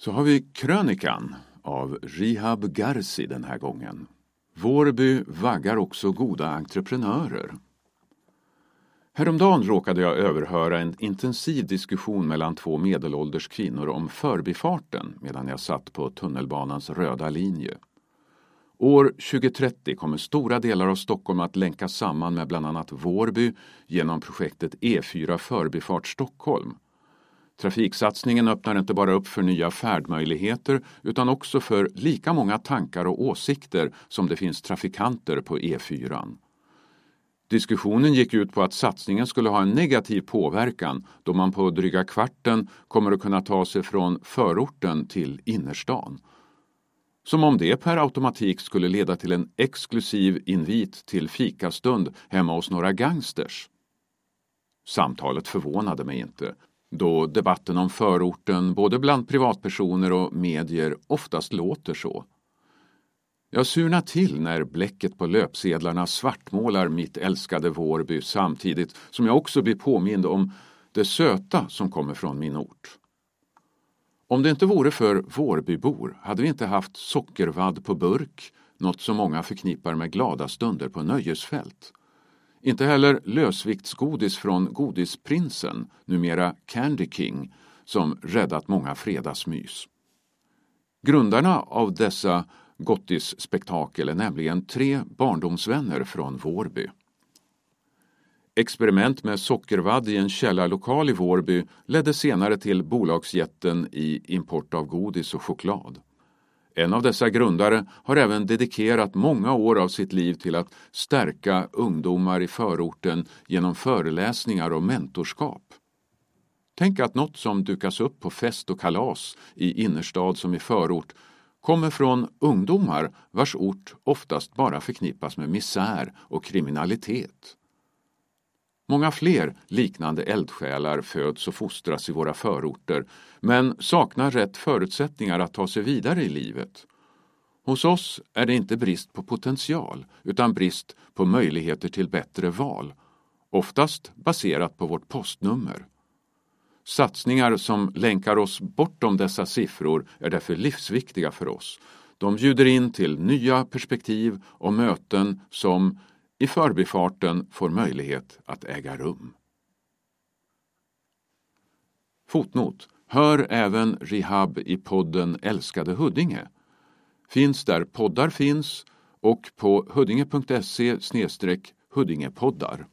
Så har vi krönikan av Rihab Garsi den här gången. Vårby vaggar också goda entreprenörer. Häromdagen råkade jag överhöra en intensiv diskussion mellan två medelålders kvinnor om förbifarten medan jag satt på tunnelbanans röda linje. År 2030 kommer stora delar av Stockholm att länkas samman med bland annat Vårby genom projektet E4 Förbifart Stockholm. Trafiksatsningen öppnar inte bara upp för nya färdmöjligheter utan också för lika många tankar och åsikter som det finns trafikanter på E4. Diskussionen gick ut på att satsningen skulle ha en negativ påverkan då man på dryga kvarten kommer att kunna ta sig från förorten till innerstan. Som om det per automatik skulle leda till en exklusiv invit till fikastund hemma hos några gangsters. Samtalet förvånade mig inte, då debatten om förorten både bland privatpersoner och medier oftast låter så. Jag surnar till när bläcket på löpsedlarna svartmålar mitt älskade Vårby samtidigt som jag också blir påmind om det söta som kommer från min ort. Om det inte vore för Vårbybor hade vi inte haft sockervadd på burk, något som många förknippar med glada stunder på nöjesfält. Inte heller lösviktsgodis från Godisprinsen, numera Candy King, som räddat många fredagsmys. Grundarna av dessa gottisspektakel är nämligen tre barndomsvänner från Vårby. Experiment med sockervadd i en källarlokal i Vårby ledde senare till bolagsjätten i import av godis och choklad. En av dessa grundare har även dedikerat många år av sitt liv till att stärka ungdomar i förorten genom föreläsningar och mentorskap. Tänk att något som dukas upp på fest och kalas i innerstad som i förort kommer från ungdomar vars ort oftast bara förknippas med misär och kriminalitet. Många fler liknande eldsjälar föds och fostras i våra förorter men saknar rätt förutsättningar att ta sig vidare i livet. Hos oss är det inte brist på potential utan brist på möjligheter till bättre val, oftast baserat på vårt postnummer. Satsningar som länkar oss bortom dessa siffror är därför livsviktiga för oss. De bjuder in till nya perspektiv och möten som i förbifarten får möjlighet att äga rum. Fotnot. Hör även Rehab i podden Älskade Huddinge. Finns där poddar finns och på huddinge.se Huddingepoddar.